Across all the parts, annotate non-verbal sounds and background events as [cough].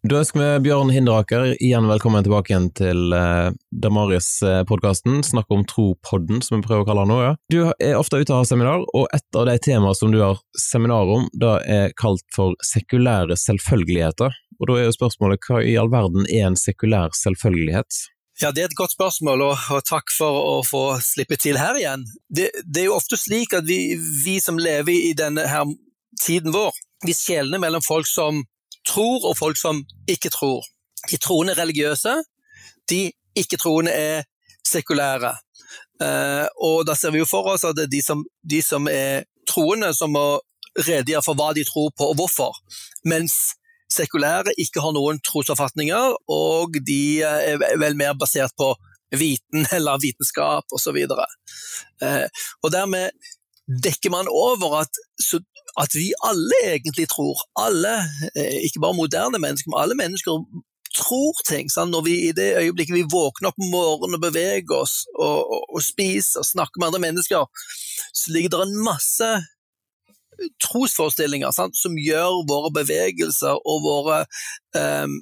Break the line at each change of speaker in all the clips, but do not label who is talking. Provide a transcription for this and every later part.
Da ønsker vi Bjørn Hinderaker igjen velkommen tilbake igjen til eh, Damaris-podkasten, Snakk om tro-podden, som vi prøver å kalle den nå. Ja. Du er ofte ute og har seminar, og et av de temaene som du har seminar om, da er kalt for sekulære selvfølgeligheter. Og da er jo spørsmålet hva i all verden er en sekulær selvfølgelighet?
Ja, Det er et godt spørsmål, og, og takk for å få slippe til her igjen. Det, det er jo ofte slik at vi, vi, som lever i denne her tiden vår, vi skjelner mellom folk som tror og folk som ikke tror. De troende er religiøse, de ikke-troende er sekulære. Uh, og da ser vi jo for oss at det er de som, de som er troende, som må redegjøre for hva de tror på og hvorfor. Mens sekulære ikke har noen trosoppfatninger, og de er vel mer basert på viten [laughs] eller vitenskap osv. Eh, og dermed dekker man over at, at, vi alle egentlig tror. Alle, eh, ikke bare moderne mennesker, men alle mennesker tror ting. Sant? Når vi I det øyeblikket vi våkner opp om morgenen og beveger oss og, og, og spiser og snakker med andre mennesker, så ligger det en masse trosforestillinger sant, som gjør våre bevegelser og våre um,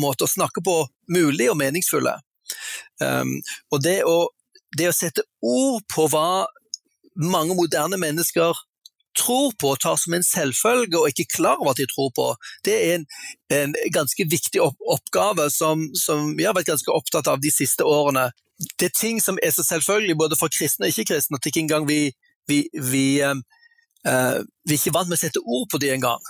måter å snakke på mulig og meningsfulle. Um, og det å, det å sette ord på hva mange moderne mennesker tror på og tar som en selvfølge og ikke klar over at de tror på, det er en, en ganske viktig oppgave som, som, vi har vært ganske opptatt av de siste årene. Det er ting som er så selvfølgelig både for kristne og ikke-kristne at ikke engang vi, vi, vi Uh, vi er ikke vant med å sette ord på de engang.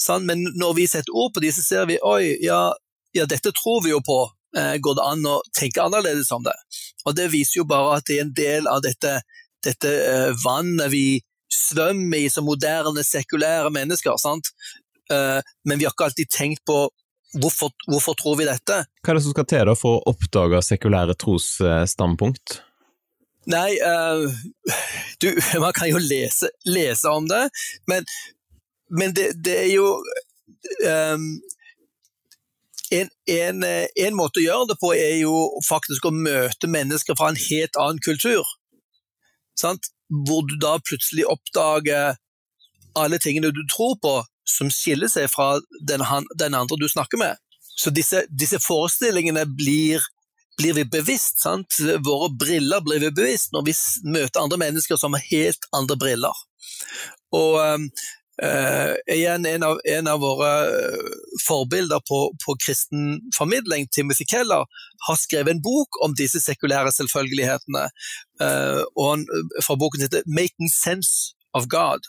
Sånn? Men når vi setter ord på de, så ser vi oi, ja, ja dette tror vi jo på. Uh, går det an å tenke annerledes om det? Og Det viser jo bare at det er en del av dette, dette uh, vannet vi svømmer i som moderne, sekulære mennesker. Sant? men vi har ikke alltid tenkt på hvorfor, hvorfor tror vi dette.
Hva er det som skal til for å oppdage sekulære trosstandpunkt?
Nei, uh, du, [laughs] man kan jo lese, lese om det, men, men det, det, er jo um, en, en, en, måte å gjøre det på er jo faktisk å møte mennesker fra en helt annen kultur. Sant? Hvor du da plutselig oppdager alle tingene du tror på, som skiller seg fra den, den andre du snakker med. Så disse, disse forestillingene blir blir vi bevisst. Sant? Våre briller blir vi bevisst når vi møter andre mennesker som har helt andre briller. Og uh, igjen, en av, en av, våre eh, forbilder på, på kristen formidling, Timothy Keller, har skrevet en bok om disse sekulære selvfølgelighetene. Uh, og han, fra boken heter 'Making Sense of God'.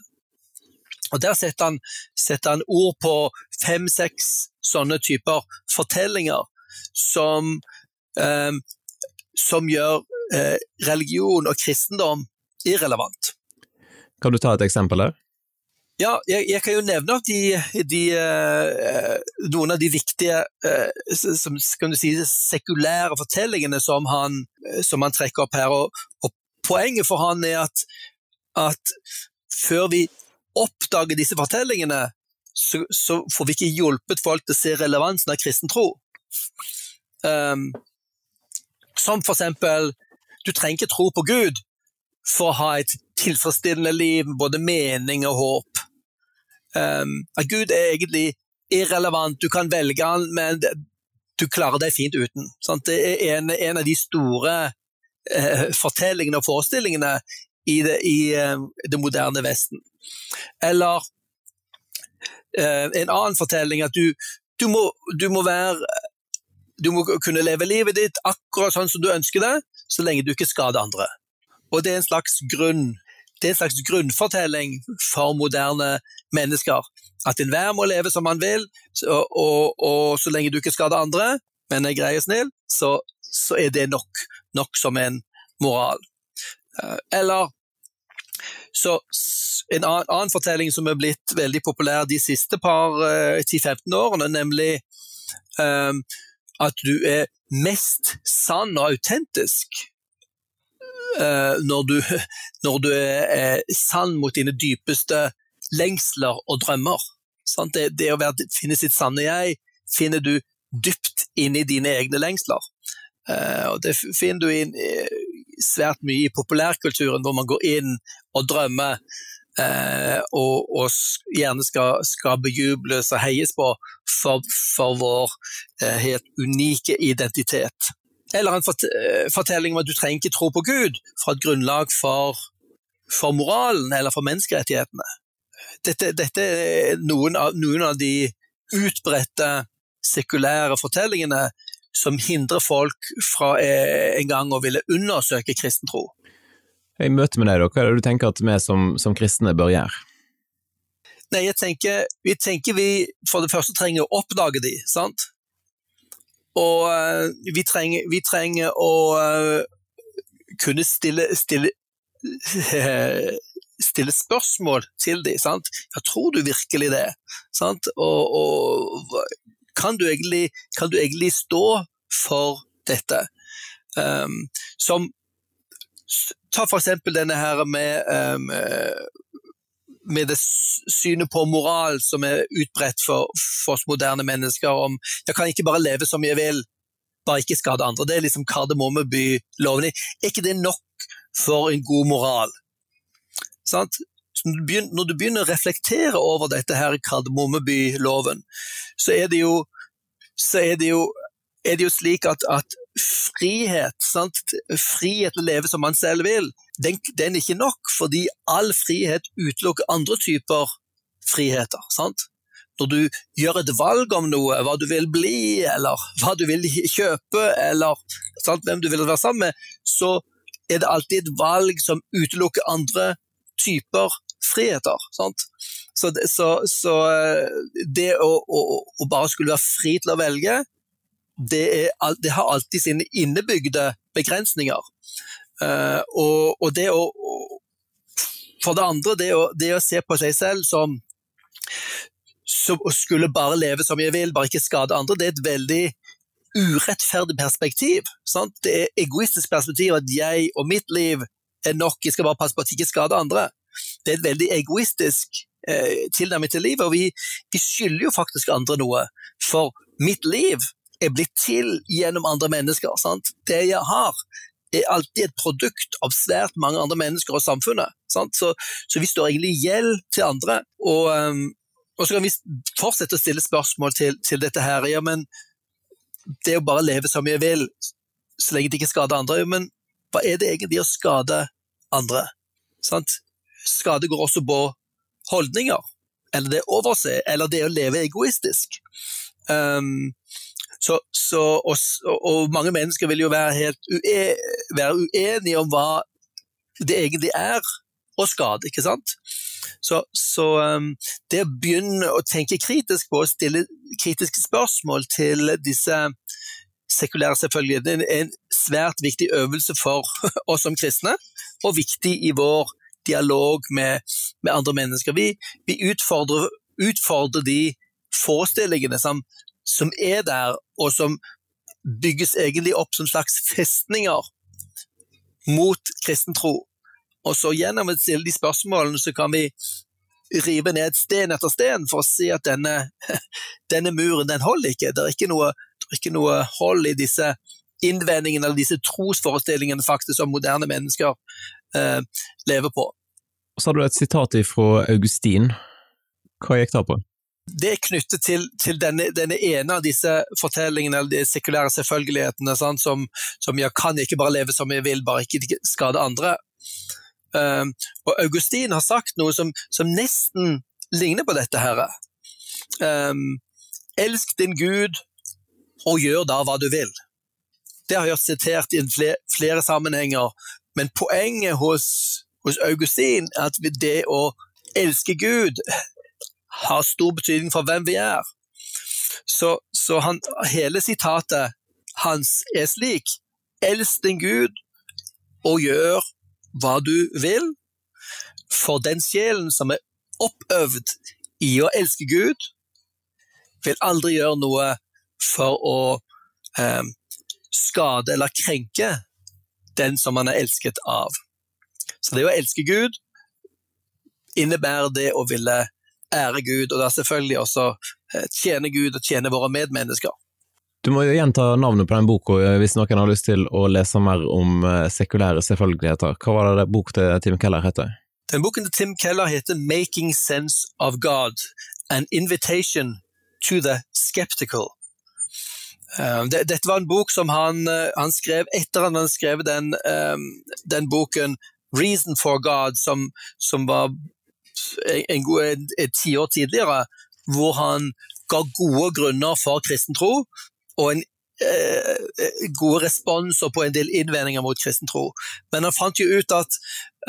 Og Der setter han, setter han ord på fem-seks sånne typer fortellinger som uh, som gjør religion og kristendom irrelevant.
Kan du ta et eksempel der?
Ja, jeg, jeg, kan jo nevne de, de, uh, noen av de viktige uh, som, si, sekulære fortellingene som han, som han trekker opp her. Og, og, Poenget for han er at, at før vi oppdager disse fortellingene, så, så, får vi ikke hjulpet folk til å se relevansen av kristen tro. Um, som for eksempel, du trenger ikke tro på Gud for å ha et tilfredsstillende liv, både mening og håp. Um, at Gud er egentlig irrelevant, du kan velge han, men du klarer deg fint uten. Sant? Det er en, en, av de store uh, fortellingene og forestillingene i det, i, uh, det moderne Vesten. Eller uh, en annen fortelling at du, du, må, du må være du må kunne leve livet ditt akkurat sånn som du ønsker det, så lenge du ikke skader andre. Og det er en slags grunn det er en slags grunnfortelling for moderne mennesker. At enhver må leve som han vil, og, og, og, så lenge du ikke skader andre, men er grei og snill, så, så, er det nok, nok som en moral. Eh, eller så en annen, annen, fortelling som er blitt veldig populær de siste par 10-15 eh, årene, nemlig um, at du er mest sann og autentisk når, du, [laughs] når, du, er sann mot dine dypeste lengsler og drømmer. Det, det, å være, finne sitt sanne jeg finner du dypt inn i dine egne lengsler. Uh, og det finner du inn, svært mye i populærkulturen, hvor man går inn og drømmer eh, og, og, gjerne skal, skal bejubles og heies på for, for vår eh, helt unike identitet. Eller en eh, fortelling om at du trenger ikke tro på Gud for et grunnlag for, for moralen eller for menneskerettighetene. Dette, dette er noen av, noen av de utbredte sekulære fortellingene som hindrer folk fra eh, en gang å ville undersøke kristen tro.
I møte med deg, da, hva er det du tenker at vi som, som kristne bør gjøre?
Nei, jeg tenker, vi tenker vi for det første trenger å oppdage de, sant? Og uh, vi, trenger, vi, trenger, å uh, kunne stille, stille, [laughs] stille spørsmål til dem. sant? Ja, tror du virkelig det? Og, og kan, du egentlig, kan, du egentlig, stå for dette? Um, som Ta for eksempel denne her med, um, med det synet på moral som er utbredt for, for oss moderne mennesker, om jeg kan ikke bare leve som jeg vil, bare ikke skade andre. Det er liksom Kardemommeby-loven. Er ikke det nok for en god moral? Sant? Når du begynner å reflektere over dette her Kardemommeby-loven, så er det jo, er det jo, er det jo slik at, at frihet, sant? frihet til å leve som man selv vil, den, den, er ikke nok, fordi all frihet utelukker andre typer friheter. sant? Når du gjør et valg om noe, hva du vil bli, eller hva du vil kjøpe, eller sant, hvem du vil være sammen med, så er det alltid et valg som utelukker andre typer friheter. Sant? Så, så, så eh, det å, å, å, bare skulle være fri til å velge, det, er, det har alltid sine innebygde begrensninger. Uh, og, og, det å For det andre, det å, det å se på seg selv som, som skulle bare leve som jeg vil, bare ikke skade andre, det er et veldig urettferdig perspektiv. Sant? Det er egoistisk perspektiv at jeg og mitt liv er nok, jeg skal bare passe på at jeg ikke skader andre. Det er et veldig egoistisk eh, tilnærming til livet, og vi, vi skylder jo faktisk andre noe. For mitt liv er blitt til gjennom andre mennesker. Sant? Det jeg har, er alltid et produkt av svært mange andre mennesker og samfunnet. Så, så, vi står egentlig i gjeld til andre. Og, um, og, så kan vi fortsette å stille spørsmål til, til, dette her. Ja, men det å bare leve som jeg vil, så lenge det ikke skader andre, ja, men hva er det egentlig å skade andre? Sant? Skade går også på holdninger, eller det å overse, eller det å leve egoistisk. Um, så, så, og, og, mange mennesker vil jo være helt ue, være uenige om hva det egentlig er å skade, ikke sant? Så, så um, det å begynne å tenke kritisk på å stille kritiske spørsmål til disse sekulære selvfølgelig, det er en svært viktig øvelse for [laughs] oss som kristne, og viktig i vår dialog med, med andre mennesker. Vi, vi utfordrer, utfordrer de forestillingene som, som er der, og som bygges egentlig opp som slags festninger mot kristen tro. Og så gjennom å stille de spørsmålene, så kan vi rive ned sten etter sten for å si at denne, [laughs] denne muren den holder ikke. Det er ikke noe, er ikke noe hold i disse innvendingene eller disse trosforestillingene faktisk som moderne mennesker eh, lever på.
Og Så har du et sitat fra Augustin. Hva gikk det på?
Det er knyttet til, til denne, denne, ene av disse fortellingene, eller de sekulære selvfølgelighetene, sant, som, som, jeg kan ikke bare leve som jeg vil, bare ikke skade andre. Um, og Augustin har sagt noe som, som nesten ligner på dette her. Um, elsk din Gud, og gjør da hva du vil. Det har jeg sitert i flere, sammenhenger, men poenget hos, hos Augustin er at det å elske Gud har stor betydning for hvem vi er. Så, så han, hele sitatet hans er slik Elsk din Gud og gjør hva du vil, for den sjelen som er oppøvd i å elske Gud, vil aldri gjøre noe for å eh, skade eller krenke den som man er elsket av. Så det å elske Gud innebærer det å ville ære Gud, og da selvfølgelig også eh, tjene Gud og tjene våre medmennesker.
Du må jo gjenta navnet på den boka eh, hvis noen har lyst til å lese mer om eh, sekulære selvfølgeligheter. Hva var det bok til Tim Keller heter?
Den boken til Tim Keller heter 'Making Sense of God An Invitation to the Skeptical'. Dette var en bok som han, han skrev etter at han skrevet den, den boken 'Reason for God', som, som var en god, et tiår tidligere, hvor han ga gode grunner for kristen tro, og en eh, gode responser på en del innvendinger mot kristen tro. Men han fant jo ut at,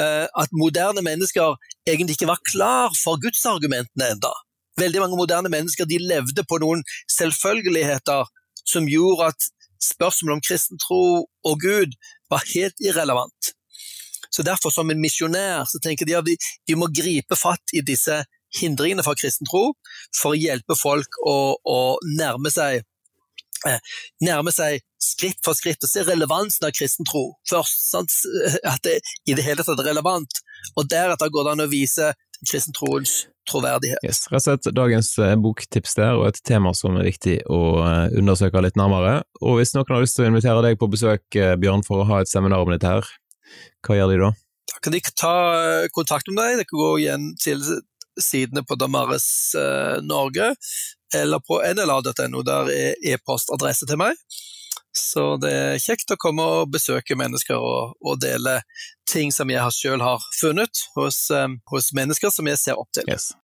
eh, at moderne mennesker egentlig ikke var klar for gudsargumentene enda. Veldig mange moderne mennesker de levde på noen selvfølgeligheter som gjorde at spørsmålet om kristen tro og Gud var helt irrelevant. Så Derfor, som en misjonær, så tenker de at vi, må gripe fatt i disse hindringene for kristen tro for å hjelpe folk å, å nærme seg eh, nærme seg skritt for skritt og se relevansen av kristen tro først. Sant? At det i det hele tatt er relevant. Og deretter går det an å vise kristen troens troverdighet.
Yes, rett og slett dagens eh, boktips der, og et tema som er viktig å eh, undersøke litt nærmere. Og hvis noen har lyst til å invitere deg på besøk, Bjørn, for å ha et seminar om dette her, hva gjør de da?
Da kan de ta kontakt med deg. De kan gå igjen til sidene på Damaris eh, Norge, eller på nla.no. Der er e-postadresse til meg. Så det er kjekt å komme og besøke mennesker og, og dele ting som jeg selv har funnet hos, um, hos mennesker som jeg ser opp til.
Yes.